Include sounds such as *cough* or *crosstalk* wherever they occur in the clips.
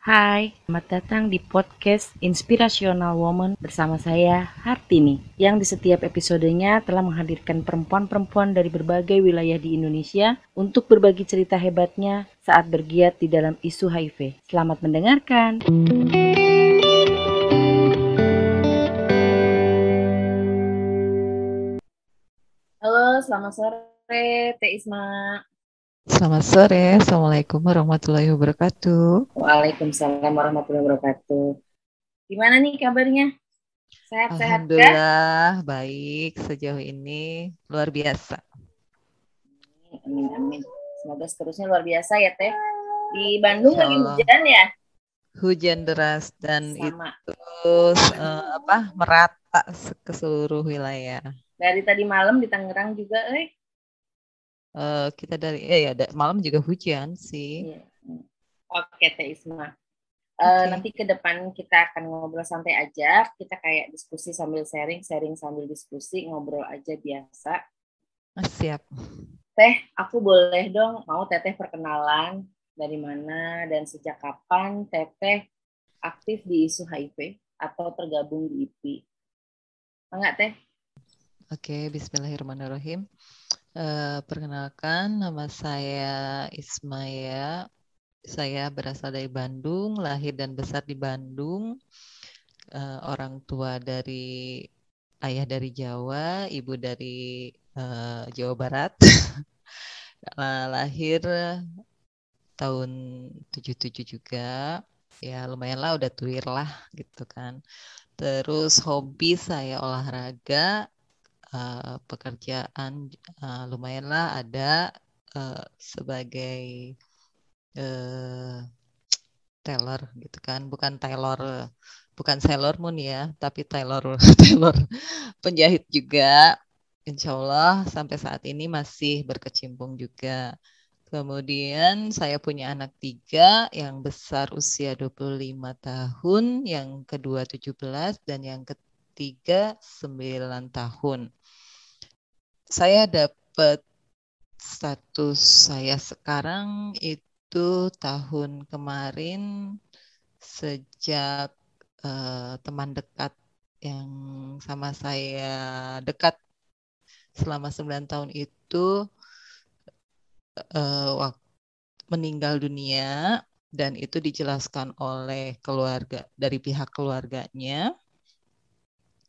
Hai, selamat datang di podcast Inspirational Woman bersama saya Hartini yang di setiap episodenya telah menghadirkan perempuan-perempuan dari berbagai wilayah di Indonesia untuk berbagi cerita hebatnya saat bergiat di dalam isu HIV. Selamat mendengarkan. Halo, selamat sore Teh Isma. Selamat sore, Assalamualaikum warahmatullahi wabarakatuh. Waalaikumsalam warahmatullahi wabarakatuh. Gimana nih kabarnya? Sehat-sehat Alhamdulillah, baik sejauh ini luar biasa. Amin, amin. Semoga seterusnya luar biasa ya Teh. Di Bandung lagi hujan ya? Hujan deras dan Sama. itu uh, apa merata ke seluruh wilayah. Dari tadi malam di Tangerang juga, eh. Uh, kita dari eh, ya malam juga hujan sih. Iya. Oke Teh Isma. Uh, Nanti ke depan kita akan ngobrol santai aja. Kita kayak diskusi sambil sharing, sharing sambil diskusi, ngobrol aja biasa. Ah, siap. Teh, aku boleh dong mau Teteh perkenalan dari mana dan sejak kapan Teteh aktif di isu HIV atau tergabung di IPI? Enggak Teh? Oke, Bismillahirrahmanirrahim. Uh, perkenalkan, nama saya Ismaya. Saya berasal dari Bandung, lahir dan besar di Bandung. Uh, orang tua dari ayah dari Jawa, ibu dari uh, Jawa Barat. *laughs* lahir tahun 77 juga. Ya lumayan lah, udah tuir lah gitu kan. Terus hobi saya olahraga, uh, pekerjaan uh, lumayanlah ada uh, sebagai uh, tailor gitu kan. Bukan tailor bukan Sailor Moon ya tapi tailor *laughs* tailor penjahit juga. Insya Allah sampai saat ini masih berkecimpung juga. Kemudian saya punya anak tiga, yang besar usia 25 tahun, yang kedua 17, dan yang ketiga 9 tahun saya dapat status saya sekarang itu tahun kemarin sejak uh, teman dekat yang sama saya dekat selama 9 tahun itu uh, meninggal dunia dan itu dijelaskan oleh keluarga dari pihak keluarganya.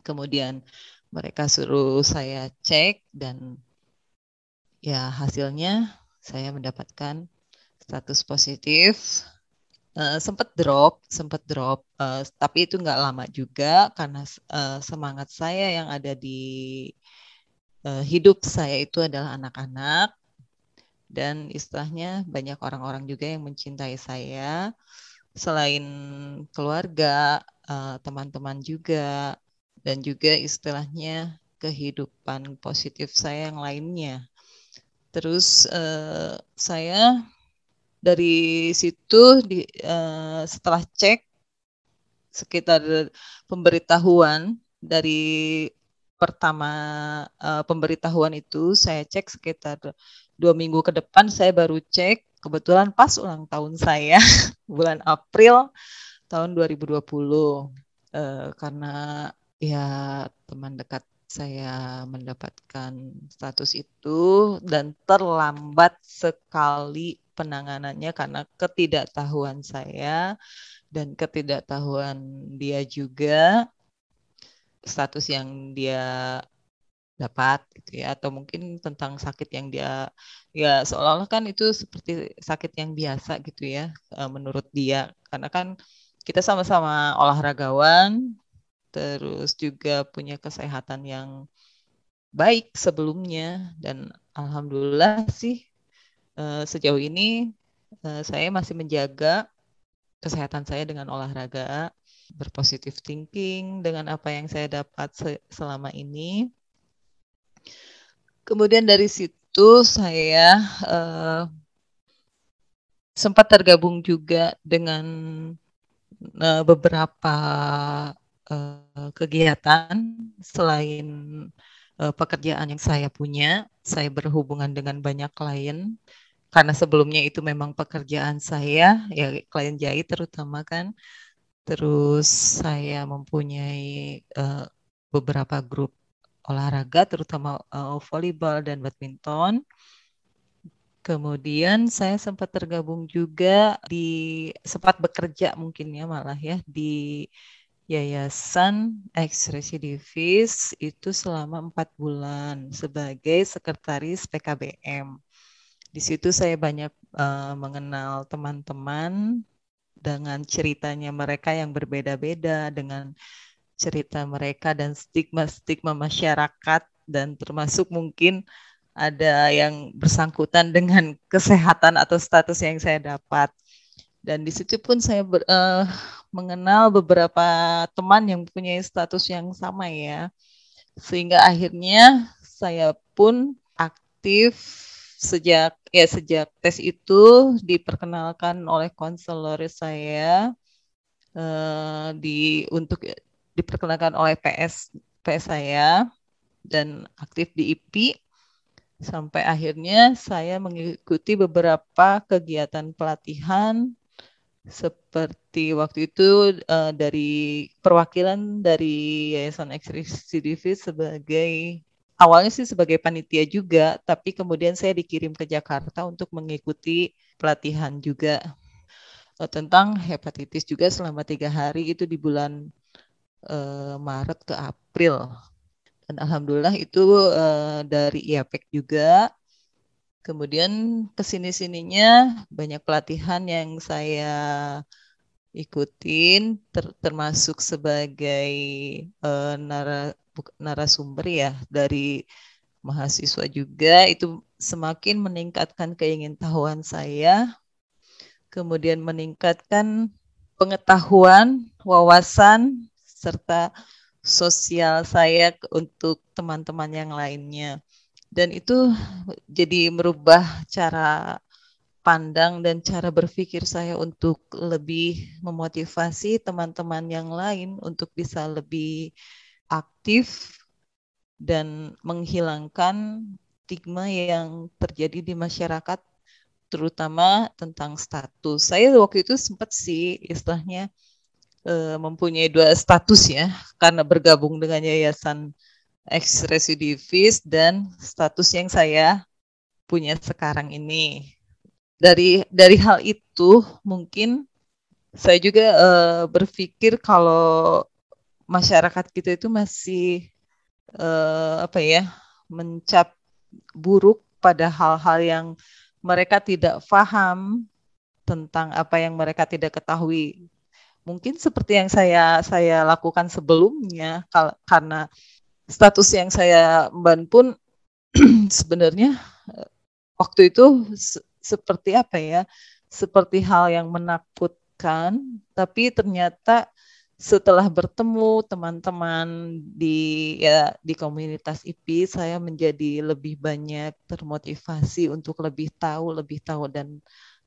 Kemudian mereka suruh saya cek dan ya hasilnya saya mendapatkan status positif. Uh, sempat drop sempat drop. Uh, tapi itu nggak lama juga karena uh, semangat saya yang ada di uh, hidup saya itu adalah anak-anak. Dan istilahnya banyak orang-orang juga yang mencintai saya. Selain keluarga teman-teman uh, juga dan juga istilahnya kehidupan positif saya yang lainnya. Terus uh, saya dari situ di, uh, setelah cek sekitar pemberitahuan dari pertama uh, pemberitahuan itu saya cek sekitar dua minggu ke depan saya baru cek kebetulan pas ulang tahun saya *laughs* bulan April tahun 2020 uh, karena ya teman dekat saya mendapatkan status itu dan terlambat sekali penanganannya karena ketidaktahuan saya dan ketidaktahuan dia juga status yang dia dapat gitu ya atau mungkin tentang sakit yang dia ya seolah-olah kan itu seperti sakit yang biasa gitu ya eh, menurut dia. Karena kan kita sama-sama olahragawan terus juga punya kesehatan yang baik sebelumnya. Dan alhamdulillah sih uh, sejauh ini uh, saya masih menjaga kesehatan saya dengan olahraga berpositif thinking dengan apa yang saya dapat se selama ini. Kemudian dari situ saya uh, sempat tergabung juga dengan beberapa uh, kegiatan selain uh, pekerjaan yang saya punya, saya berhubungan dengan banyak klien. Karena sebelumnya itu memang pekerjaan saya ya klien jahit terutama kan. Terus saya mempunyai uh, beberapa grup olahraga terutama uh, volleyball dan badminton. Kemudian saya sempat tergabung juga di sempat bekerja mungkin ya malah ya di Yayasan Ex Residivis itu selama empat bulan sebagai sekretaris PKBM. Di situ saya banyak uh, mengenal teman-teman dengan ceritanya mereka yang berbeda-beda, dengan cerita mereka dan stigma-stigma masyarakat dan termasuk mungkin ada yang bersangkutan *laughs* dengan kesehatan atau status yang saya dapat. Dan di situ pun saya ber, uh, mengenal beberapa teman yang punya status yang sama ya. Sehingga akhirnya saya pun aktif sejak ya sejak tes itu diperkenalkan oleh konselor saya uh, di untuk diperkenalkan oleh PS PS saya dan aktif di IP sampai akhirnya saya mengikuti beberapa kegiatan pelatihan seperti waktu itu uh, dari perwakilan dari Yayasan Eksidivis sebagai awalnya sih sebagai panitia juga, tapi kemudian saya dikirim ke Jakarta untuk mengikuti pelatihan juga uh, tentang hepatitis juga selama tiga hari itu di bulan uh, Maret ke April dan alhamdulillah itu uh, dari IAPEC juga. Kemudian ke sini-sininya banyak pelatihan yang saya ikutin, ter termasuk sebagai uh, nara narasumber ya dari mahasiswa juga itu semakin meningkatkan keingintahuan saya, kemudian meningkatkan pengetahuan, wawasan serta sosial saya untuk teman-teman yang lainnya. Dan itu jadi merubah cara pandang dan cara berpikir saya untuk lebih memotivasi teman-teman yang lain untuk bisa lebih aktif dan menghilangkan stigma yang terjadi di masyarakat terutama tentang status. Saya waktu itu sempat sih istilahnya uh, mempunyai dua status ya karena bergabung dengan yayasan ex residivis dan status yang saya punya sekarang ini. Dari dari hal itu mungkin saya juga uh, berpikir kalau masyarakat kita itu masih uh, apa ya mencap buruk pada hal-hal yang mereka tidak paham tentang apa yang mereka tidak ketahui mungkin seperti yang saya saya lakukan sebelumnya karena status yang saya ban pun *clears throat* sebenarnya eh, waktu itu se seperti apa ya seperti hal yang menakutkan tapi ternyata setelah bertemu teman-teman di ya di komunitas IP saya menjadi lebih banyak termotivasi untuk lebih tahu lebih tahu dan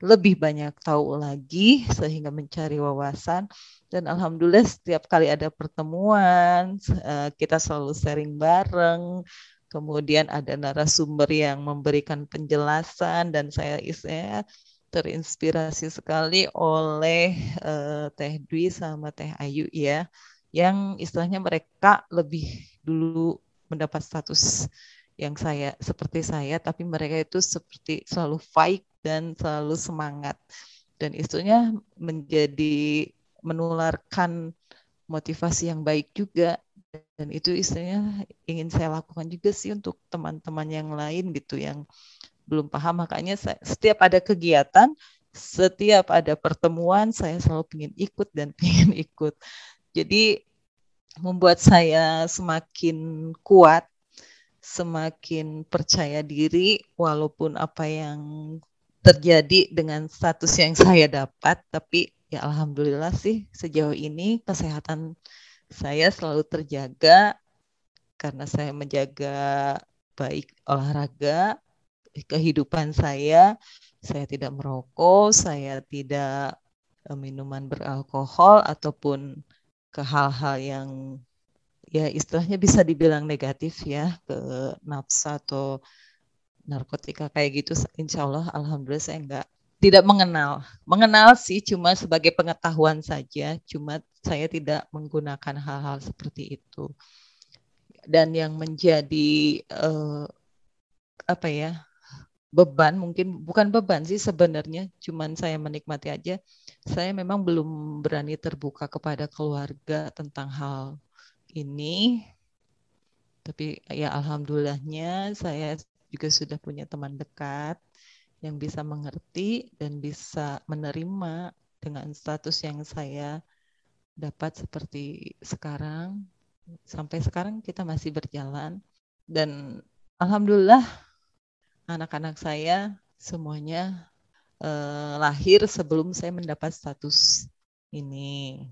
lebih banyak tahu lagi sehingga mencari wawasan. Dan alhamdulillah setiap kali ada pertemuan eh, kita selalu sharing bareng. Kemudian ada narasumber yang memberikan penjelasan dan saya istilahnya terinspirasi sekali oleh uh, Teh Dwi sama Teh Ayu ya yang istilahnya mereka lebih dulu mendapat status yang saya seperti saya tapi mereka itu seperti selalu fight dan selalu semangat. Dan itunya menjadi menularkan motivasi yang baik juga. Dan itu istilahnya ingin saya lakukan juga sih untuk teman-teman yang lain gitu yang belum paham. Makanya saya, setiap ada kegiatan setiap ada pertemuan saya selalu ingin ikut dan *laughs* ingin ikut. Jadi membuat saya semakin kuat semakin percaya diri walaupun apa yang terjadi dengan status yang saya dapat, tapi ya alhamdulillah sih sejauh ini kesehatan saya selalu terjaga karena saya menjaga baik olahraga, kehidupan saya, saya tidak merokok, saya tidak eh, minuman beralkohol ataupun ke hal-hal yang ya istilahnya bisa dibilang negatif ya ke nafsu atau narkotika kayak gitu insya Allah alhamdulillah saya enggak tidak mengenal. Mengenal sih cuma sebagai pengetahuan saja cuma saya tidak menggunakan hal-hal seperti itu. Dan yang menjadi uh, apa ya beban mungkin bukan beban sih sebenarnya cuman saya menikmati aja saya memang belum berani terbuka kepada keluarga tentang hal ini. Tapi ya alhamdulillahnya saya juga sudah punya teman dekat yang bisa mengerti dan bisa menerima dengan status yang saya dapat seperti sekarang. Sampai sekarang kita masih berjalan. Dan alhamdulillah anak-anak saya semuanya eh, lahir sebelum saya mendapat status ini.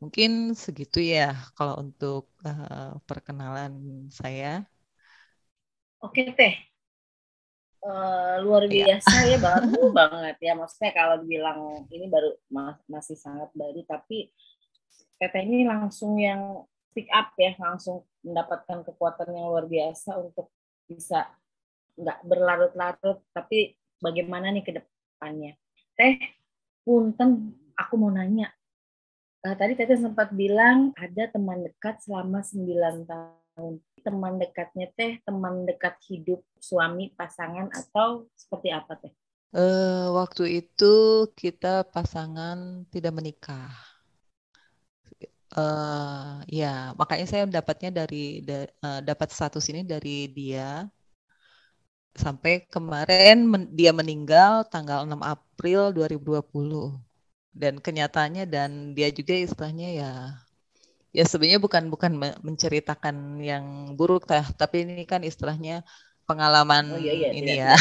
Mungkin segitu ya kalau untuk uh, perkenalan saya. Oke teh, uh, luar iya. biasa ya, ya *laughs* baru banget ya. Maksudnya kalau dibilang ini baru masih sangat baru, tapi teteh ini langsung yang pick up ya, langsung mendapatkan kekuatan yang luar biasa untuk bisa nggak berlarut-larut, tapi bagaimana nih ke depannya. Teh, punten, aku mau nanya, uh, tadi Tete sempat bilang ada teman dekat selama 9 tahun. Teman dekatnya Teh, teman dekat hidup suami, pasangan, atau seperti apa Teh? Uh, waktu itu kita pasangan tidak menikah. Uh, ya, makanya saya dapatnya dari da, uh, dapat status ini dari dia sampai kemarin men, dia meninggal tanggal 6 April 2020 dan kenyataannya dan dia juga istilahnya ya ya sebenarnya bukan bukan menceritakan yang buruk tapi ini kan istilahnya pengalaman oh, iya, iya, ini iya, ya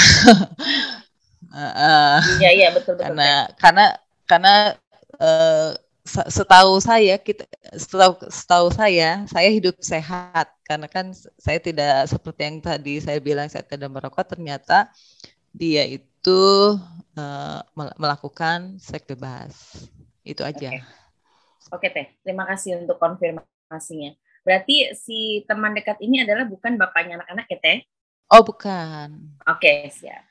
uh, *laughs* iya iya betul betul karena kan. karena karena uh, setahu saya kita setahu setahu saya saya hidup sehat karena kan saya tidak seperti yang tadi saya bilang saya tidak merokok ternyata dia itu uh, melakukan seks bebas. Itu aja. Oke. Oke Teh, terima kasih untuk konfirmasinya. Berarti si teman dekat ini adalah bukan bapaknya anak-anak ya Teh? Oh bukan. Oke siap.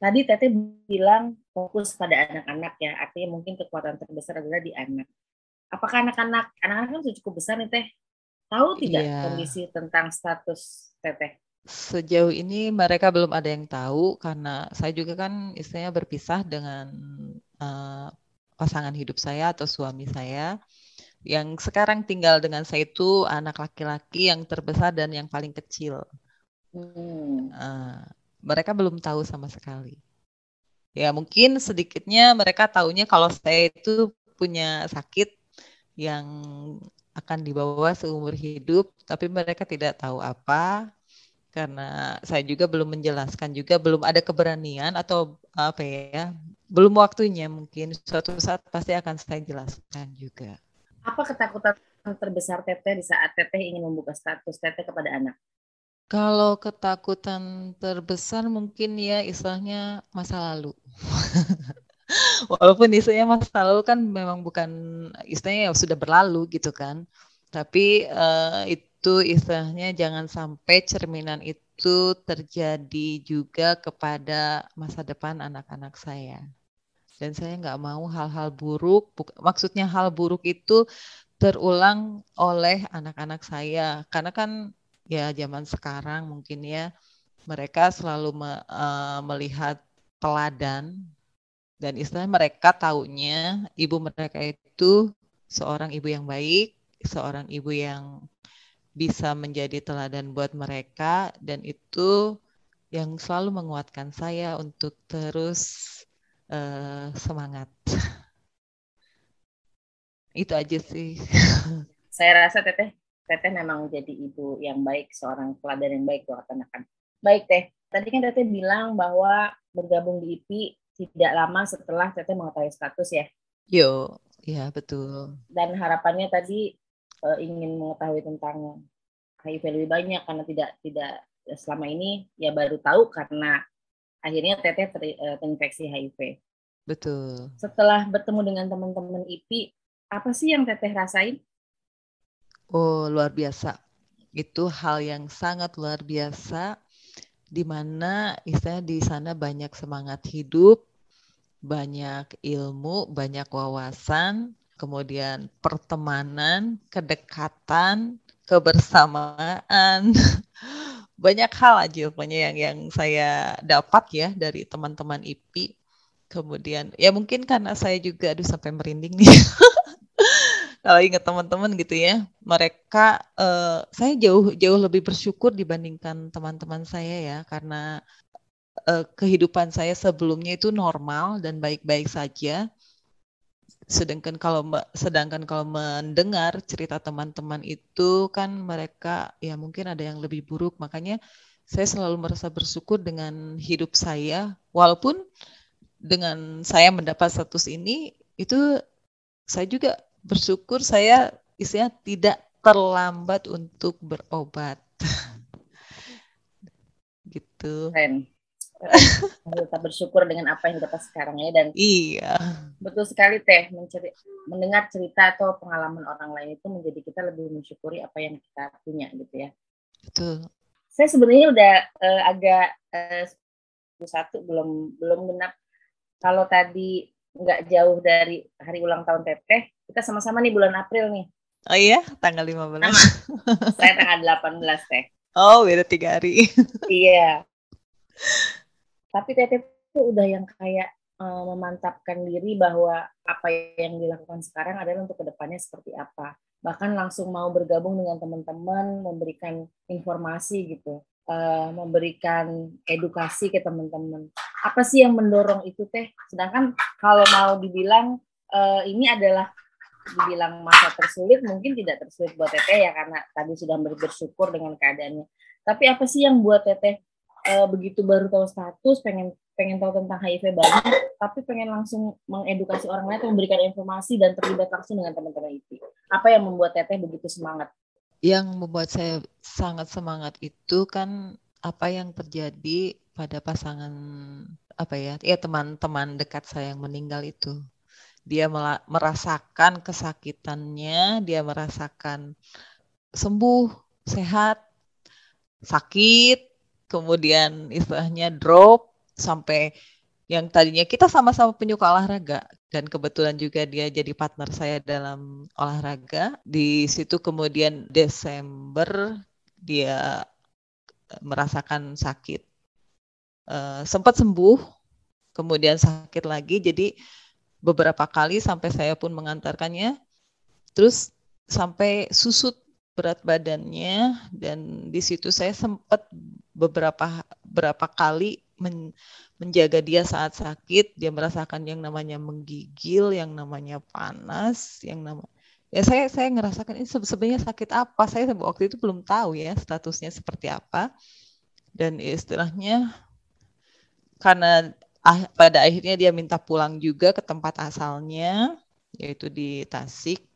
Tadi Teteh bilang fokus pada anak-anak ya, artinya mungkin kekuatan terbesar adalah di anak. Apakah anak-anak, anak-anak kan sudah cukup besar nih Teh? Tahu tidak yeah. kondisi tentang status Teteh? Sejauh ini mereka belum ada yang tahu karena saya juga kan istilahnya berpisah dengan uh, pasangan hidup saya atau suami saya. Yang sekarang tinggal dengan saya itu anak laki-laki yang terbesar dan yang paling kecil. Hmm. Uh, mereka belum tahu sama sekali. Ya mungkin sedikitnya mereka tahunya kalau saya itu punya sakit yang akan dibawa seumur hidup, tapi mereka tidak tahu apa karena saya juga belum menjelaskan juga belum ada keberanian atau apa ya belum waktunya mungkin suatu saat pasti akan saya jelaskan juga. Apa ketakutan terbesar Teteh di saat Teteh ingin membuka status Teteh kepada anak? Kalau ketakutan terbesar mungkin ya istilahnya masa lalu. *laughs* Walaupun istilahnya masa lalu kan memang bukan istilahnya ya sudah berlalu gitu kan. Tapi uh, itu itu istilahnya jangan sampai cerminan itu terjadi juga kepada masa depan anak-anak saya. Dan saya nggak mau hal-hal buruk, maksudnya hal buruk itu terulang oleh anak-anak saya. Karena kan ya zaman sekarang mungkin ya mereka selalu me, uh, melihat teladan dan istilahnya mereka taunya ibu mereka itu seorang ibu yang baik, seorang ibu yang bisa menjadi teladan buat mereka dan itu yang selalu menguatkan saya untuk terus uh, semangat. *laughs* itu aja sih. Saya rasa Teteh, Teteh memang jadi ibu yang baik, seorang teladan yang baik buat anak-anak. Baik Teh, tadi kan Teteh bilang bahwa bergabung di IPI tidak lama setelah Teteh mengetahui status ya? Yo, ya betul. Dan harapannya tadi uh, ingin mengetahui tentang HIV lebih banyak karena tidak tidak selama ini ya baru tahu karena akhirnya teteh ter, uh, terinfeksi HIV. Betul. Setelah bertemu dengan teman-teman IP, apa sih yang teteh rasain? Oh luar biasa. Itu hal yang sangat luar biasa di mana istilahnya di sana banyak semangat hidup, banyak ilmu, banyak wawasan, kemudian pertemanan, kedekatan, kebersamaan, *laughs* banyak hal aja pokoknya yang yang saya dapat ya dari teman-teman IPI. Kemudian ya mungkin karena saya juga aduh sampai merinding nih. *laughs* Kalau ingat teman-teman gitu ya, mereka uh, saya jauh jauh lebih bersyukur dibandingkan teman-teman saya ya karena uh, kehidupan saya sebelumnya itu normal dan baik-baik saja sedangkan kalau sedangkan kalau mendengar cerita teman-teman itu kan mereka ya mungkin ada yang lebih buruk. Makanya saya selalu merasa bersyukur dengan hidup saya. Walaupun dengan saya mendapat status ini itu saya juga bersyukur saya istilahnya tidak terlambat untuk berobat. *laughs* Gitu. Keren tetap bersyukur dengan apa yang dapat sekarang ya dan iya. betul sekali teh menceri, mendengar cerita atau pengalaman orang lain itu menjadi kita lebih mensyukuri apa yang kita punya gitu ya. Betul. Saya sebenarnya udah uh, agak uh, satu belum belum genap. Kalau tadi nggak jauh dari hari ulang tahun teteh kita sama-sama nih bulan April nih. Oh iya? Tanggal 15 Sama. saya tanggal 18 teh. Oh beda tiga hari. Iya tapi Teteh itu udah yang kayak uh, memantapkan diri bahwa apa yang dilakukan sekarang adalah untuk ke depannya seperti apa. Bahkan langsung mau bergabung dengan teman-teman, memberikan informasi gitu, uh, memberikan edukasi ke teman-teman. Apa sih yang mendorong itu teh? Sedangkan kalau mau dibilang uh, ini adalah dibilang masa tersulit, mungkin tidak tersulit buat Teteh ya karena tadi sudah bersyukur dengan keadaannya. Tapi apa sih yang buat Teteh uh, begitu baru tahu status pengen pengen tahu tentang HIV banget tapi pengen langsung mengedukasi orang lain memberikan informasi dan terlibat langsung dengan teman-teman itu apa yang membuat teteh begitu semangat? Yang membuat saya sangat semangat itu kan apa yang terjadi pada pasangan apa ya ya teman-teman dekat saya yang meninggal itu. Dia merasakan kesakitannya dia merasakan sembuh sehat sakit kemudian istilahnya drop sampai yang tadinya kita sama-sama penyuka olahraga dan kebetulan juga dia jadi partner saya dalam olahraga. Di situ kemudian Desember dia merasakan sakit. Uh, sempat sembuh, kemudian sakit lagi. Jadi beberapa kali sampai saya pun mengantarkannya. Terus sampai susut berat badannya dan di situ saya sempat beberapa berapa kali men, menjaga dia saat sakit. Dia merasakan yang namanya menggigil yang namanya panas yang nama ya saya saya ngerasakan ini sebenarnya sakit apa? Saya waktu itu belum tahu ya statusnya seperti apa. Dan istilahnya karena ah, pada akhirnya dia minta pulang juga ke tempat asalnya yaitu di Tasik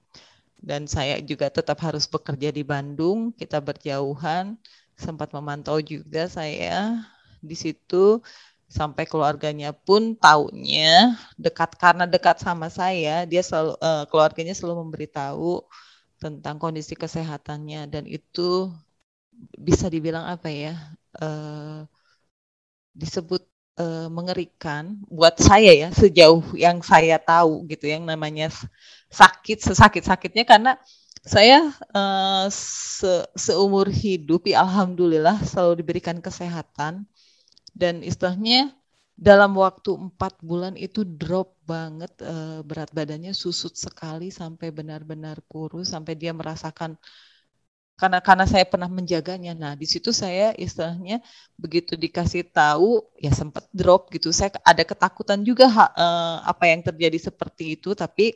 dan saya juga tetap harus bekerja di Bandung. Kita berjauhan, sempat memantau juga saya di situ. Sampai keluarganya pun taunya dekat. Karena dekat sama saya, dia selalu uh, keluarganya selalu memberitahu tentang kondisi kesehatannya. Dan itu bisa dibilang apa ya uh, disebut uh, mengerikan buat saya ya sejauh yang saya tahu gitu yang namanya sakit sesakit-sakitnya karena saya uh, se seumur hidup ya alhamdulillah selalu diberikan kesehatan. Dan istilahnya dalam waktu empat bulan itu drop banget uh, berat badannya susut sekali sampai benar-benar kurus sampai dia merasakan karena karena saya pernah menjaganya. Nah, di situ saya istilahnya begitu dikasih tahu ya sempat drop gitu. Saya ada ketakutan juga ha, uh, apa yang terjadi seperti itu, tapi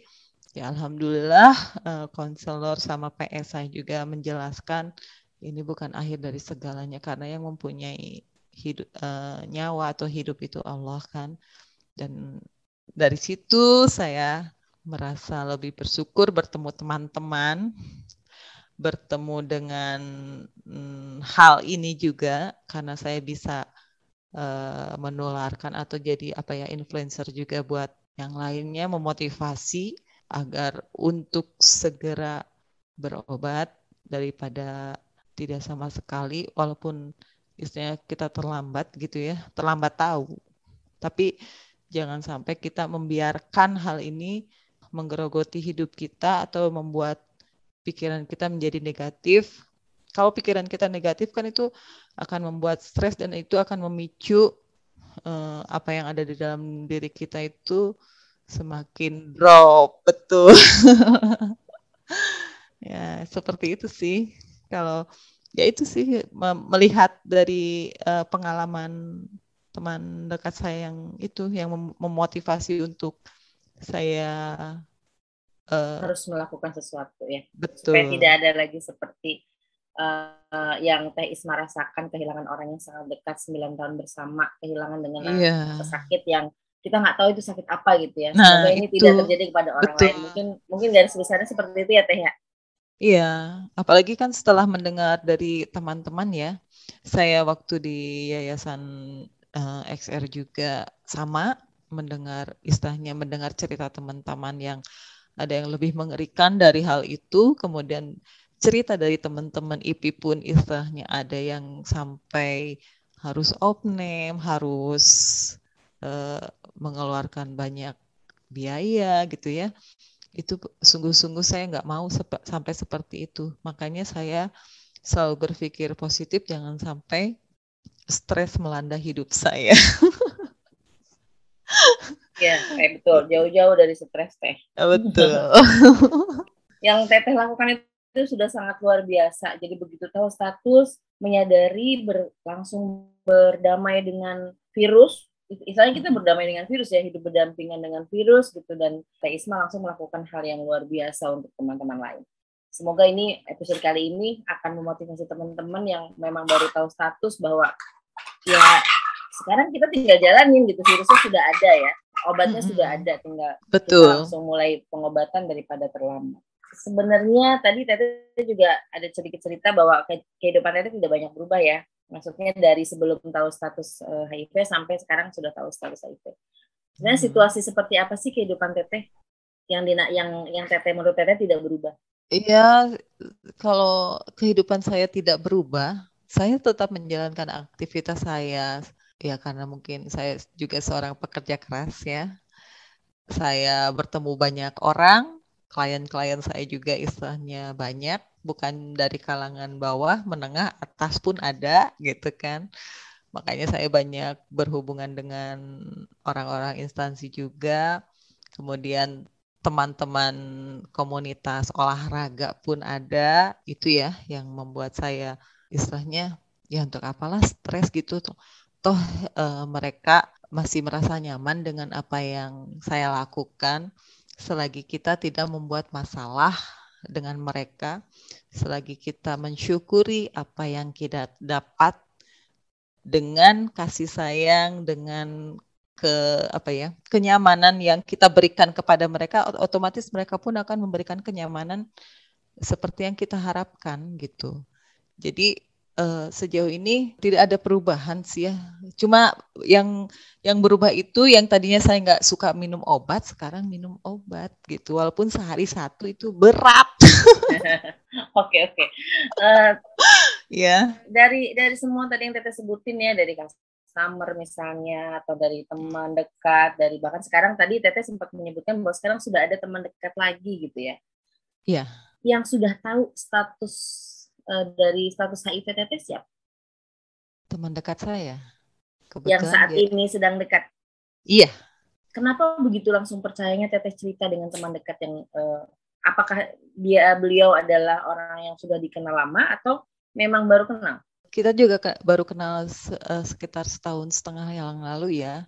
ya alhamdulillah uh, konselor sama PS saya juga menjelaskan ini bukan akhir dari segalanya karena yang mempunyai hidup uh, nyawa atau hidup itu Allah kan. Dan dari situ saya merasa lebih bersyukur bertemu teman-teman bertemu dengan hmm, hal ini juga karena saya bisa uh, menularkan atau jadi apa ya influencer juga buat yang lainnya memotivasi agar untuk segera berobat daripada tidak sama sekali walaupun istilahnya kita terlambat gitu ya, terlambat tahu. Tapi jangan sampai kita membiarkan hal ini menggerogoti hidup kita atau membuat pikiran kita menjadi negatif. Kalau pikiran kita negatif kan itu akan membuat stres dan itu akan memicu uh, apa yang ada di dalam diri kita itu semakin drop, betul. *laughs* ya, seperti itu sih. Kalau ya itu sih melihat dari uh, pengalaman teman dekat saya yang itu yang mem memotivasi untuk saya uh, harus melakukan sesuatu ya betul supaya tidak ada lagi seperti uh, yang Teh Isma rasakan kehilangan orang yang sangat dekat 9 tahun bersama kehilangan dengan yeah. sakit yang kita nggak tahu itu sakit apa gitu ya nah, semoga ini itu. tidak terjadi kepada orang betul. lain mungkin mungkin garis besarnya seperti itu ya Teh ya Iya, apalagi kan setelah mendengar dari teman-teman ya, saya waktu di yayasan uh, eh, XR juga sama mendengar istilahnya mendengar cerita teman-teman yang ada yang lebih mengerikan dari hal itu, kemudian cerita dari teman-teman IP pun istilahnya ada yang sampai harus opname, harus uh, mengeluarkan banyak biaya gitu ya itu sungguh-sungguh saya nggak mau sep sampai seperti itu. Makanya saya selalu berpikir positif, jangan sampai stres melanda hidup saya. *laughs* ya, kayak betul. Jauh-jauh dari stres teh. Ya, betul. *laughs* Yang teteh lakukan itu sudah sangat luar biasa. Jadi begitu tahu status, menyadari berlangsung berdamai dengan virus, istilahnya kita berdamai dengan virus ya hidup berdampingan dengan virus gitu dan Teh Isma langsung melakukan hal yang luar biasa untuk teman-teman lain. Semoga ini episode kali ini akan memotivasi teman-teman yang memang baru tahu status bahwa ya sekarang kita tinggal jalanin gitu virusnya sudah ada ya obatnya hmm. sudah ada tinggal Betul. kita langsung mulai pengobatan daripada terlambat. Sebenarnya tadi Tete juga ada sedikit cerita bahwa kehidupan Tete tidak banyak berubah ya Maksudnya dari sebelum tahu status uh, eh, HIV sampai sekarang sudah tahu status HIV. Sebenarnya hmm. situasi seperti apa sih kehidupan Teteh yang dina, yang yang Teteh menurut Teteh tidak berubah? Iya, kalau kehidupan saya tidak berubah, saya tetap menjalankan aktivitas saya. Ya karena mungkin saya juga seorang pekerja keras ya. Saya bertemu banyak orang, klien-klien saya juga istilahnya banyak bukan dari kalangan bawah, menengah, atas pun ada gitu kan. Makanya saya banyak berhubungan dengan orang-orang instansi juga. Kemudian teman-teman komunitas olahraga pun ada. Itu ya yang membuat saya istilahnya ya untuk apalah stres gitu tuh. Toh e, mereka masih merasa nyaman dengan apa yang saya lakukan. Selagi kita tidak membuat masalah dengan mereka selagi kita mensyukuri apa yang kita dapat dengan kasih sayang dengan ke apa ya kenyamanan yang kita berikan kepada mereka otomatis mereka pun akan memberikan kenyamanan seperti yang kita harapkan gitu. Jadi uh, sejauh ini tidak ada perubahan sih ya cuma yang yang berubah itu yang tadinya saya nggak suka minum obat sekarang minum obat gitu walaupun sehari satu itu berat *laughs* Oke oke. Ya. Dari dari semua tadi yang Teteh sebutin ya dari summer misalnya atau dari teman dekat dari bahkan sekarang tadi Teteh sempat menyebutkan bahwa sekarang sudah ada teman dekat lagi gitu ya. Iya. Yang sudah tahu status dari status HIV Teteh siapa? Teman dekat saya. Kebetulan yang saat dia... ini sedang dekat. Iya. Kenapa begitu langsung percayanya Teteh cerita dengan teman dekat yang uh, apakah dia beliau adalah orang yang sudah dikenal lama atau memang baru kenal? Kita juga baru kenal uh, sekitar setahun setengah yang lalu ya.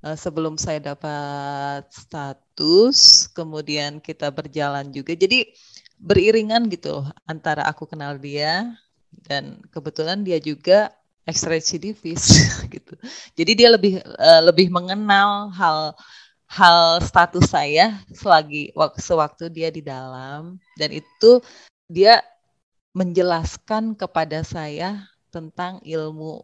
Sebelum saya dapat status, kemudian kita berjalan juga. Jadi beriringan gitu loh antara aku kenal dia dan kebetulan dia juga ex-recidivis *laughs* gitu. Jadi dia lebih uh, lebih mengenal hal hal status saya selagi waktu sewaktu dia di dalam dan itu dia menjelaskan kepada saya tentang ilmu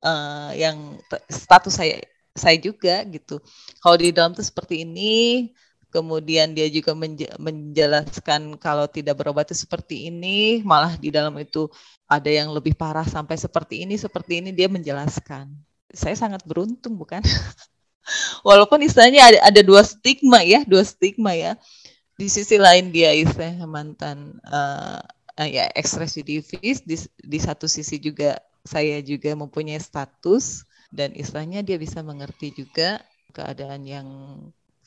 uh, yang status saya saya juga gitu. Kalau di dalam tuh seperti ini, kemudian dia juga menjelaskan kalau tidak berobat itu seperti ini, malah di dalam itu ada yang lebih parah sampai seperti ini, seperti ini dia menjelaskan. Saya sangat beruntung bukan? *laughs* Walaupun istilahnya ada, ada dua stigma ya, dua stigma ya. Di sisi lain dia istilahnya mantan uh, ya ex-residivis, di, di satu sisi juga saya juga mempunyai status dan istilahnya dia bisa mengerti juga keadaan yang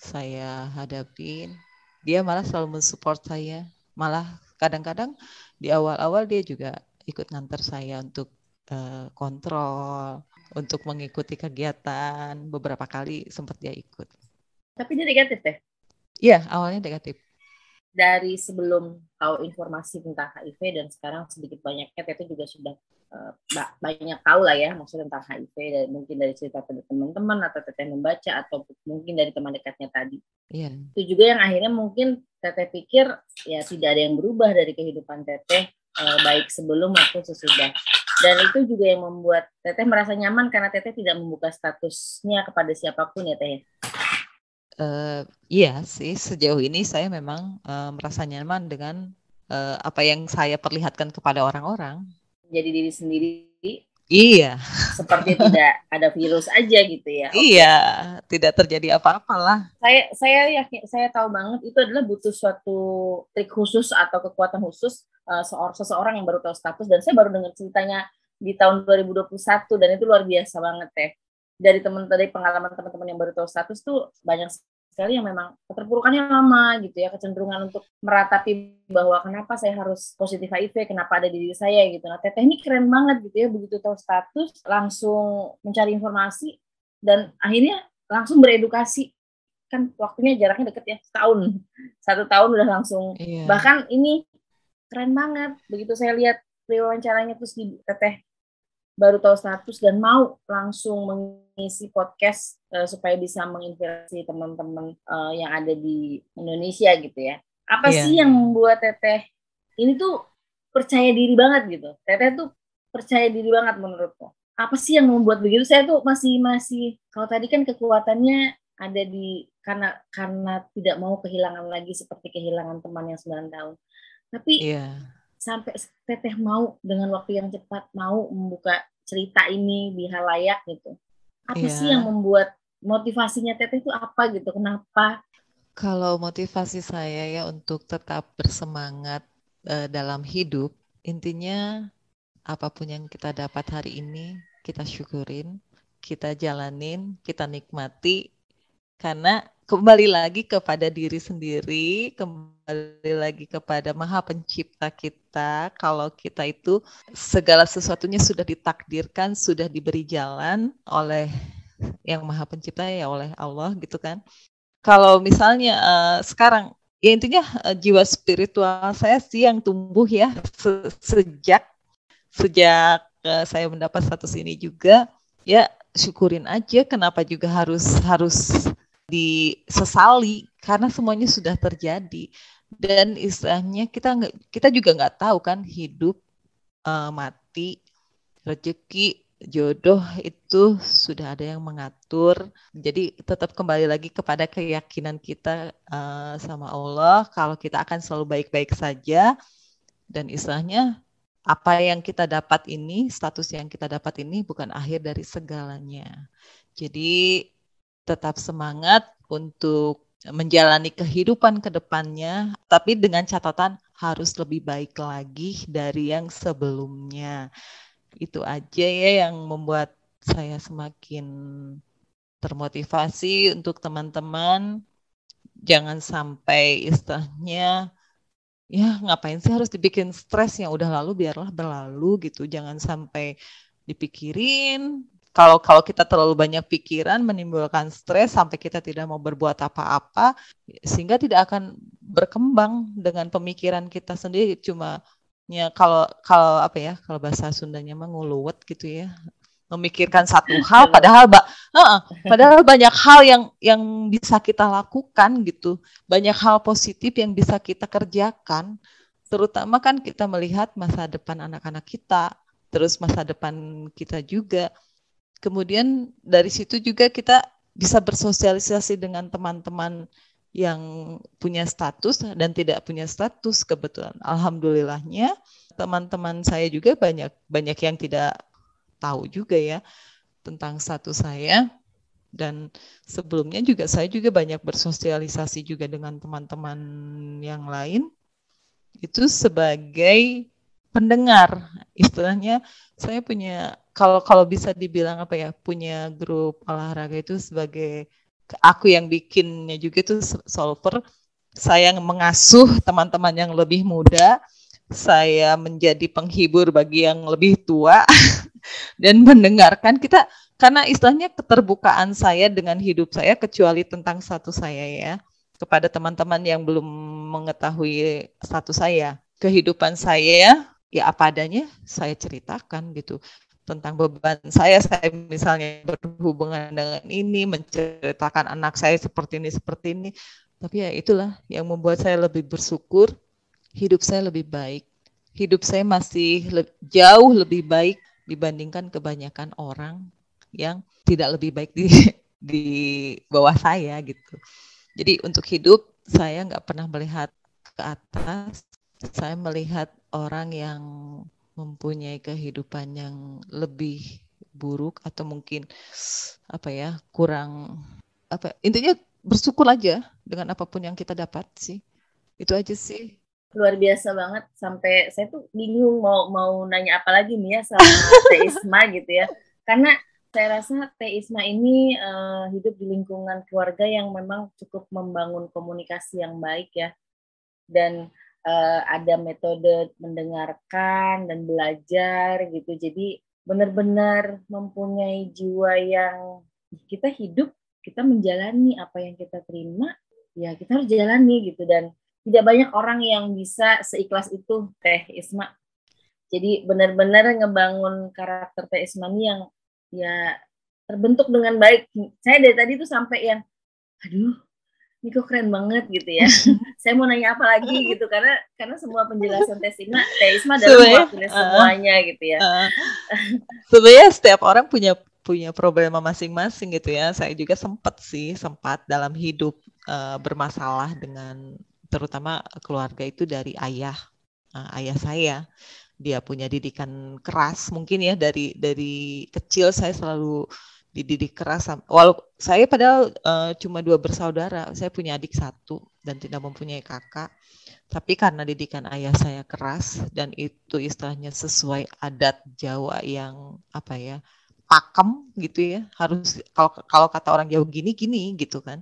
saya hadapin dia malah selalu mensupport saya. Malah kadang-kadang di awal-awal dia juga ikut nganter saya untuk uh, kontrol untuk mengikuti kegiatan. Beberapa kali sempat dia ikut. Tapi dia negatif deh? Iya awalnya negatif. Dari sebelum tahu informasi tentang HIV dan sekarang sedikit banyaknya Teteh juga sudah uh, banyak tahu lah ya maksudnya tentang HIV dan mungkin dari cerita teman-teman atau Teteh membaca atau mungkin dari teman dekatnya tadi. Iya. Itu juga yang akhirnya mungkin Teteh pikir ya tidak ada yang berubah dari kehidupan Teteh uh, baik sebelum maupun sesudah. Dan itu juga yang membuat Teteh merasa nyaman karena Teteh tidak membuka statusnya kepada siapa pun ya Teh. Uh, iya sih, sejauh ini saya memang uh, merasa nyaman dengan uh, apa yang saya perlihatkan kepada orang-orang. Jadi diri sendiri. Iya. Seperti *laughs* tidak ada virus aja gitu ya. Okay. Iya, tidak terjadi apa-apalah. Saya saya yakin saya tahu banget itu adalah butuh suatu trik khusus atau kekuatan khusus uh, seorang seseorang yang baru tahu status dan saya baru dengar ceritanya di tahun 2021 dan itu luar biasa banget ya dari teman dari pengalaman teman-teman yang baru tahu status tuh banyak sekali yang memang keterpurukannya lama gitu ya kecenderungan untuk meratapi bahwa kenapa saya harus positif HIV kenapa ada di diri saya gitu. Nah teteh ini keren banget gitu ya begitu tahu status langsung mencari informasi dan akhirnya langsung beredukasi. Kan waktunya jaraknya deket ya setahun. Satu tahun udah langsung. Iya. bahkan ini keren banget begitu saya lihat wawancaranya terus di teteh baru tahu status dan mau langsung mengisi podcast uh, supaya bisa menginspirasi teman-teman uh, yang ada di Indonesia gitu ya. Apa yeah. sih yang membuat Teteh ini tuh percaya diri banget gitu? Teteh tuh percaya diri banget menurutku. Apa sih yang membuat begitu? Saya tuh masih masih kalau tadi kan kekuatannya ada di karena karena tidak mau kehilangan lagi seperti kehilangan teman yang 9 tahun. Tapi yeah sampai teteh mau dengan waktu yang cepat mau membuka cerita ini di halayak gitu. Apa yeah. sih yang membuat motivasinya teteh itu apa gitu? Kenapa? Kalau motivasi saya ya untuk tetap bersemangat uh, dalam hidup, intinya apa pun yang kita dapat hari ini kita syukurin, kita jalanin, kita nikmati karena kembali lagi kepada diri sendiri, kembali lagi kepada Maha Pencipta kita. Kalau kita itu segala sesuatunya sudah ditakdirkan, sudah diberi jalan oleh yang Maha Pencipta ya oleh Allah gitu kan. Kalau misalnya uh, sekarang ya intinya uh, jiwa spiritual saya sih yang tumbuh ya se sejak sejak uh, saya mendapat status ini juga ya syukurin aja kenapa juga harus harus disesali karena semuanya sudah terjadi. Dan istilahnya kita nggak kita juga nggak tahu kan hidup uh, mati rezeki jodoh itu sudah ada yang mengatur. Jadi tetap kembali lagi kepada keyakinan kita uh, sama Allah kalau kita akan selalu baik-baik saja. Dan istilahnya apa yang kita dapat ini status yang kita dapat ini bukan akhir dari segalanya. Jadi tetap semangat untuk menjalani kehidupan ke depannya, tapi dengan catatan harus lebih baik lagi dari yang sebelumnya. Itu aja ya yang membuat saya semakin termotivasi untuk teman-teman. Jangan sampai istilahnya ya ngapain sih harus dibikin stres yang udah lalu biarlah berlalu gitu. Jangan sampai dipikirin kalau kalau kita terlalu banyak pikiran menimbulkan stres sampai kita tidak mau berbuat apa-apa sehingga tidak akan berkembang dengan pemikiran kita sendiri. Cuma ya kalau kalau apa ya kalau bahasa Sundanya menguluwet gitu ya memikirkan satu *laughs* hal padahal ba uh, padahal banyak hal yang yang bisa kita lakukan gitu. Banyak hal positif yang bisa kita kerjakan. Terutama kan kita melihat masa depan anak-anak kita terus masa depan kita juga kemudian dari situ juga kita bisa bersosialisasi dengan teman-teman yang punya status dan tidak punya status kebetulan. Alhamdulillahnya teman-teman saya juga banyak banyak yang tidak tahu juga ya tentang status saya dan sebelumnya juga saya juga banyak bersosialisasi juga dengan teman-teman yang lain itu sebagai pendengar. Istilahnya saya punya kalau kalau bisa dibilang apa ya punya grup olahraga itu sebagai aku yang bikinnya juga itu solver. Saya mengasuh teman-teman yang lebih muda. Saya menjadi penghibur bagi yang lebih tua *laughs* dan mendengarkan. Kita karena istilahnya keterbukaan saya dengan hidup saya kecuali tentang satu saya ya kepada teman-teman yang belum mengetahui satu saya kehidupan saya ya apa adanya saya ceritakan gitu tentang beban saya. Saya misalnya berhubungan dengan ini menceritakan anak saya seperti ini seperti ini. Tapi ya itulah yang membuat saya lebih bersyukur. Hidup saya lebih baik. Hidup saya masih le jauh lebih baik dibandingkan kebanyakan orang yang tidak lebih baik di *laughs* di bawah saya gitu. Jadi untuk hidup saya nggak pernah melihat ke atas saya melihat orang yang mempunyai kehidupan yang lebih buruk atau mungkin apa ya kurang apa intinya bersyukur aja dengan apa pun yang kita dapat sih. Itu aja sih. Luar biasa banget. Sampai saya tuh bingung mau mau nanya apa lagi nih ya sama Teisma *laughs* gitu ya. Karena saya rasa Teisma ini uh, hidup di lingkungan keluarga yang memang cukup membangun komunikasi yang baik ya. Dan uh, ada metode mendengarkan dan belajar gitu. Jadi benar-benar mempunyai jiwa yang kita hidup, kita menjalani apa yang kita terima, ya kita harus jalani gitu dan tidak banyak orang yang bisa seikhlas itu Teh Isma. Jadi benar-benar ngebangun karakter Teh Isma ini yang ya terbentuk dengan baik. Saya dari tadi tuh sampai yang aduh ini kok keren banget gitu ya. *laughs* *laughs* saya mau nanya apa lagi gitu karena karena semua penjelasan Tesima Tesma adalah mewakili uh, semuanya gitu ya. Uh, *laughs* sebenarnya setiap orang punya punya problema masing-masing gitu ya. Saya juga sempat sih sempat dalam hidup uh, bermasalah dengan terutama keluarga itu dari ayah uh, ayah saya. Dia punya didikan keras mungkin ya dari dari kecil saya selalu dididik keras. Walau saya padahal uh, cuma dua bersaudara, saya punya adik satu dan tidak mempunyai kakak. Tapi karena didikan ayah saya keras dan itu istilahnya sesuai adat Jawa yang apa ya pakem gitu ya harus kalau kalau kata orang Jawa gini gini gitu kan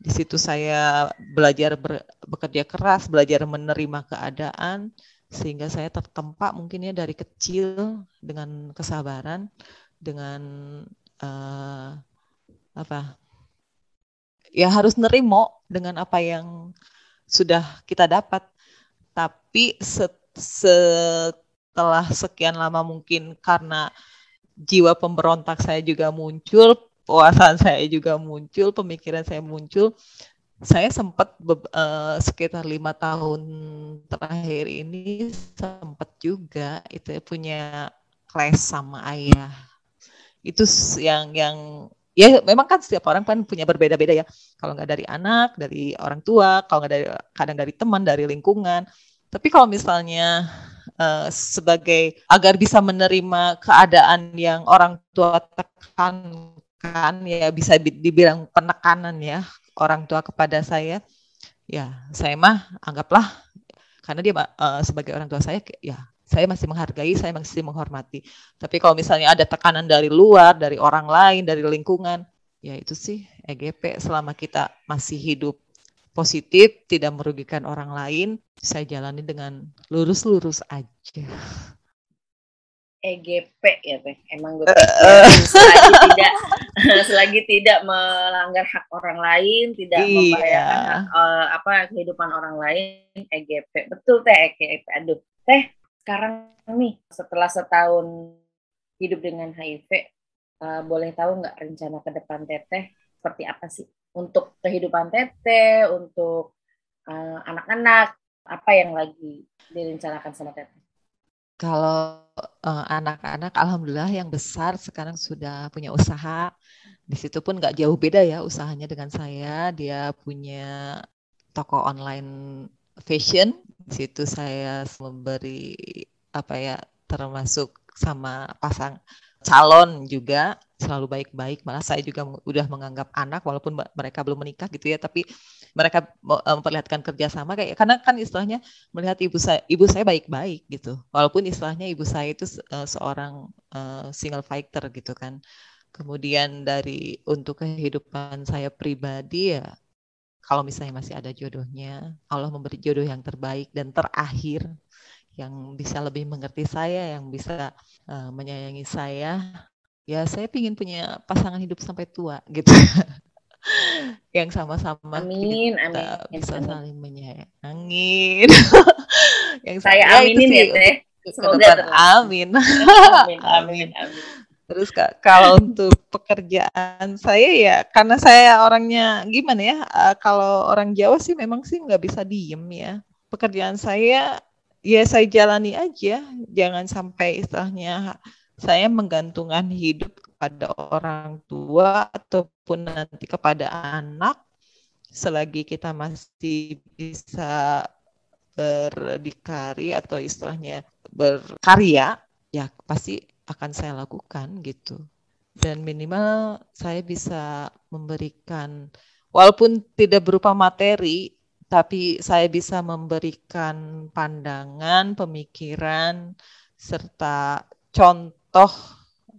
di situ saya belajar ber, bekerja keras belajar menerima keadaan sehingga saya tertempa mungkin ya dari kecil dengan kesabaran dengan uh, apa? Ya harus nerimo dengan apa yang sudah kita dapat. Tapi set, setelah sekian lama mungkin karena jiwa pemberontak saya juga muncul puasan saya juga muncul pemikiran saya muncul saya sempat uh, sekitar lima tahun terakhir ini sempat juga itu punya clash sama ayah itu yang yang ya memang kan setiap orang kan punya berbeda-beda ya. Kalau nggak dari anak dari orang tua kalau nggak dari kadang dari teman dari lingkungan. Tapi kalau misalnya uh, sebagai agar bisa menerima keadaan yang orang tua tekankan ya bisa dibilang penekanan ya orang tua kepada saya ya saya mah anggaplah karena dia uh, sebagai orang tua saya ya saya masih menghargai, saya masih menghormati. Tapi kalau misalnya ada tekanan dari luar, dari orang lain, dari lingkungan, ya itu sih EGP selama kita masih hidup positif, tidak merugikan orang lain, saya jalani dengan lurus-lurus aja. EGP ya teh emang gue pikir selagi tidak *laughs* selagi tidak melanggar hak orang lain tidak iya. membahayakan uh, apa kehidupan orang lain EGP betul teh EGP aduh teh sekarang nih setelah setahun hidup dengan HIV, uh, eh, boleh tahu nggak rencana ke depan Teteh seperti apa sih untuk kehidupan Teteh, untuk eh, anak-anak, apa yang lagi direncanakan sama Teteh? Kalau uh, anak-anak, alhamdulillah yang besar sekarang sudah punya usaha. Di situ pun nggak jauh beda ya usahanya dengan saya. Dia punya toko online fashion. Di situ saya memberi apa ya termasuk sama pasang calon juga selalu baik-baik. Malah saya juga udah menganggap anak walaupun mereka belum menikah gitu ya tapi mereka eh, memperlihatkan kerjasama kayak karena kan istilahnya melihat ibu saya ibu saya baik-baik gitu. Walaupun istilahnya ibu saya itu uh, seorang uh, single fighter gitu kan. Kemudian dari untuk kehidupan saya pribadi ya kalau misalnya masih ada jodohnya Allah memberi jodoh yang terbaik dan terakhir yang bisa lebih mengerti saya yang bisa uh, menyayangi saya ya saya ingin punya pasangan hidup sampai tua *laughs* gitu. Yang sama-sama amin, kita amin, bisa amin. saling menyayangi. *laughs* Yang saya ya, aminin ya teh. semoga amin. amin amin. *laughs* amin terus kak kalau untuk pekerjaan saya ya karena saya orangnya gimana ya uh, kalau orang Jawa sih memang sih nggak bisa diem ya. Pekerjaan saya ya saya jalani aja. Jangan sampai istilahnya saya menggantungkan hidup kepada orang tua ataupun nanti kepada anak. Selagi kita masih bisa berdikari atau istilahnya berkarya ya pasti akan saya lakukan gitu. Dan minimal saya bisa memberikan walaupun tidak berupa materi tapi saya bisa memberikan pandangan pemikiran serta contoh toh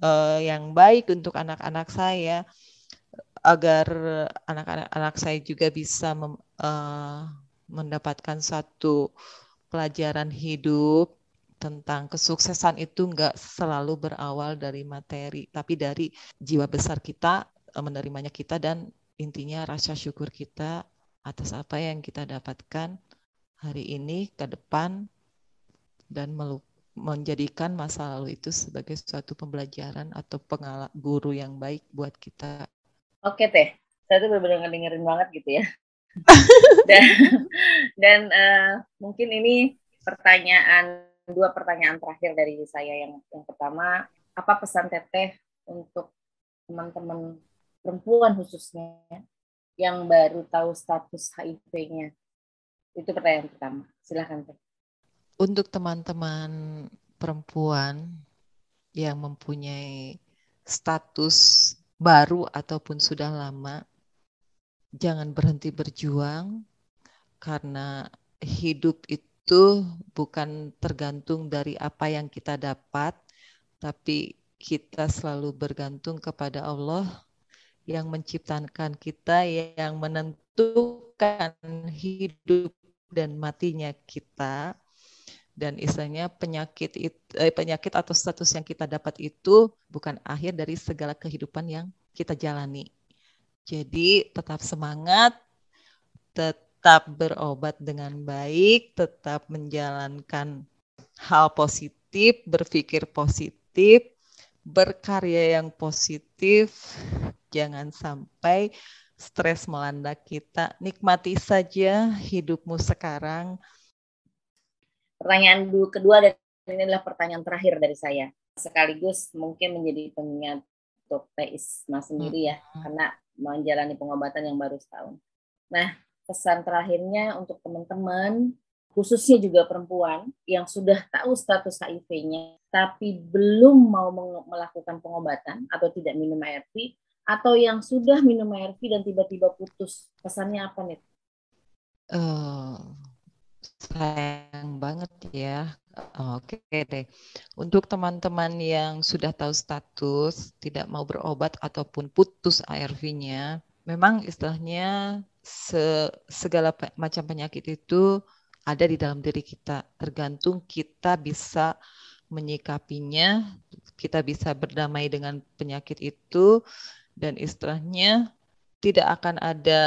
uh, yang baik untuk anak-anak saya agar anak-anak saya juga bisa mem, uh, mendapatkan satu pelajaran hidup tentang kesuksesan itu enggak selalu berawal dari materi, tapi dari jiwa besar kita, eh, menerimanya kita dan intinya rasa syukur kita atas apa yang kita dapatkan hari ini ke depan dan melupakan menjadikan masa lalu itu sebagai suatu pembelajaran atau pengalat guru yang baik buat kita. Oke teh, saya tuh benar-benar dengerin banget gitu ya. *laughs* dan dan uh, mungkin ini pertanyaan dua pertanyaan terakhir dari saya yang yang pertama apa pesan teteh untuk teman-teman perempuan khususnya yang baru tahu status HIV-nya itu pertanyaan pertama. Silahkan teh. Untuk teman-teman perempuan yang mempunyai status baru ataupun sudah lama, jangan berhenti berjuang karena hidup itu bukan tergantung dari apa yang kita dapat, tapi kita selalu bergantung kepada Allah yang menciptakan kita, yang menentukan hidup dan matinya kita dan istilahnya penyakit eh, penyakit atau status yang kita dapat itu bukan akhir dari segala kehidupan yang kita jalani. Jadi tetap semangat, tetap berobat dengan baik, tetap menjalankan hal positif, berpikir positif, berkarya yang positif. Jangan sampai stres melanda kita. Nikmati saja hidupmu sekarang Pertanyaan kedua dan ini adalah pertanyaan terakhir dari saya. Sekaligus mungkin menjadi pengingat untuk Teh Isma sendiri ya, hmm. karena menjalani pengobatan yang baru setahun. Nah, pesan terakhirnya untuk teman-teman, khususnya juga perempuan yang sudah tahu status HIV-nya, tapi belum mau melakukan pengobatan atau tidak minum ARV, atau yang sudah minum ARV dan tiba-tiba putus, pesannya apa nih? Uh, Sayang banget ya. Oke deh. Untuk teman-teman yang sudah tahu status, tidak mau berobat ataupun putus ARV-nya, memang istilahnya se segala pe macam penyakit itu ada di dalam diri kita. Tergantung kita bisa menyikapinya, kita bisa berdamai dengan penyakit itu, dan istilahnya tidak akan ada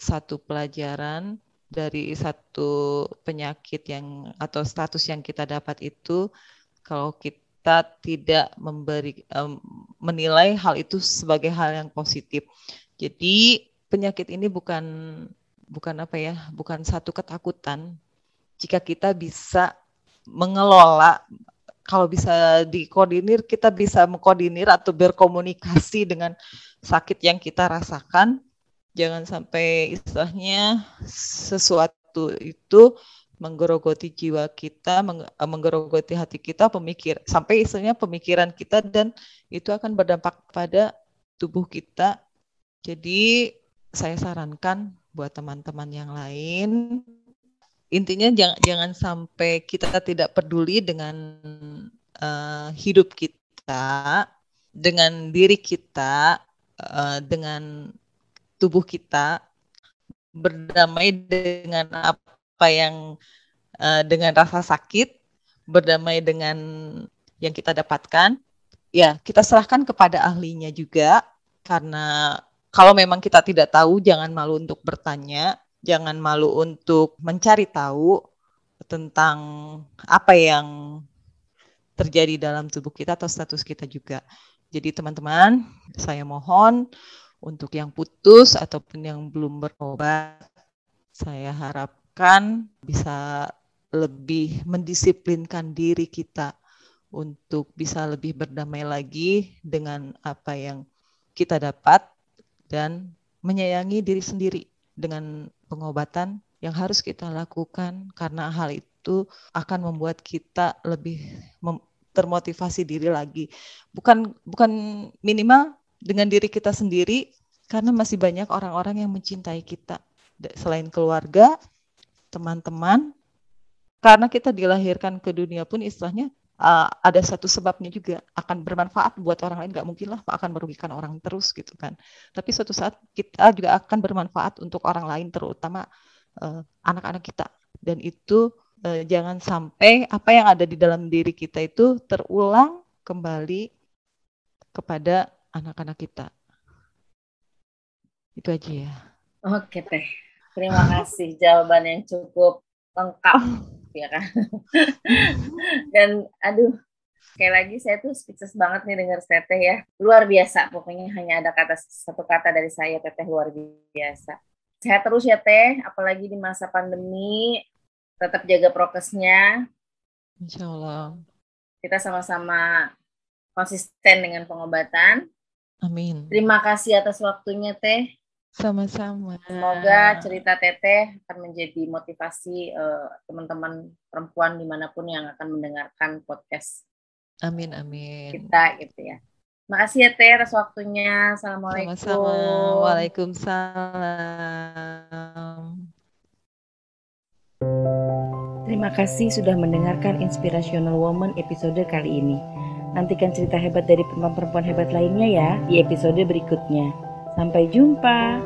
satu pelajaran dari satu penyakit yang atau status yang kita dapat itu kalau kita tidak memberi um, menilai hal itu sebagai hal yang positif. Jadi penyakit ini bukan bukan apa ya, bukan satu ketakutan. Jika kita bisa mengelola kalau bisa dikoordinir kita bisa mengkoordinir atau berkomunikasi dengan sakit yang kita rasakan jangan sampai istilahnya sesuatu itu menggerogoti jiwa kita, eh, menggerogoti hati kita, pemikir sampai istilahnya pemikiran kita dan itu akan berdampak pada tubuh kita. Jadi saya sarankan buat teman-teman yang lain intinya jangan jangan sampai kita tidak peduli dengan uh, hidup kita, dengan diri kita, uh, dengan tubuh kita, berdamai dengan apa yang uh, dengan rasa sakit, berdamai dengan yang kita dapatkan. Ya, kita serahkan kepada ahlinya juga karena kalau memang kita tidak tahu jangan malu untuk bertanya jangan malu untuk mencari tahu tentang apa yang terjadi dalam tubuh kita atau status kita juga. Jadi teman-teman, saya mohon untuk yang putus ataupun yang belum berobat, saya harapkan bisa lebih mendisiplinkan diri kita untuk bisa lebih berdamai lagi dengan apa yang kita dapat dan menyayangi diri sendiri dengan pengobatan yang harus kita lakukan karena hal itu akan membuat kita lebih termotivasi diri lagi. Bukan bukan minimal dengan diri kita sendiri karena masih banyak orang-orang yang mencintai kita selain keluarga, teman-teman. Karena kita dilahirkan ke dunia pun istilahnya uh, ada satu sebabnya juga akan bermanfaat buat orang lain nggak mungkin lah akan merugikan orang terus gitu kan. Tapi suatu saat kita juga akan bermanfaat untuk orang lain terutama eh, anak-anak kita. Dan itu uh, jangan sampai apa yang ada di dalam diri kita itu terulang kembali kepada anak-anak kita. Itu aja ya. Oke teh. Terima kasih. Jawaban yang cukup lengkap *laughs* ya kan? *laughs* Dan aduh kayak lagi saya tuh speechless banget nih dengar teteh ya. Luar biasa pokoknya hanya ada kata satu kata dari saya teteh luar biasa. Sehat terus ya teh apalagi di masa pandemi. Tetap jaga prokesnya. Insya Allah kita sama-sama konsisten dengan pengobatan. Amin. Terima kasih atas waktunya Teh. Sama-sama. Semoga cerita Teteh akan menjadi motivasi uh, teman-teman perempuan di mana pun yang akan mendengarkan podcast. Amin, amin. Kita gitu ya. Makasih ya Teh atas waktunya. Assalamualaikum. Sama-sama. Waalaikumsalam. Terima kasih sudah mendengarkan Inspirational Woman episode kali ini. Nantikan cerita hebat dari perempuan-perempuan hebat lainnya ya di episode berikutnya. Sampai jumpa.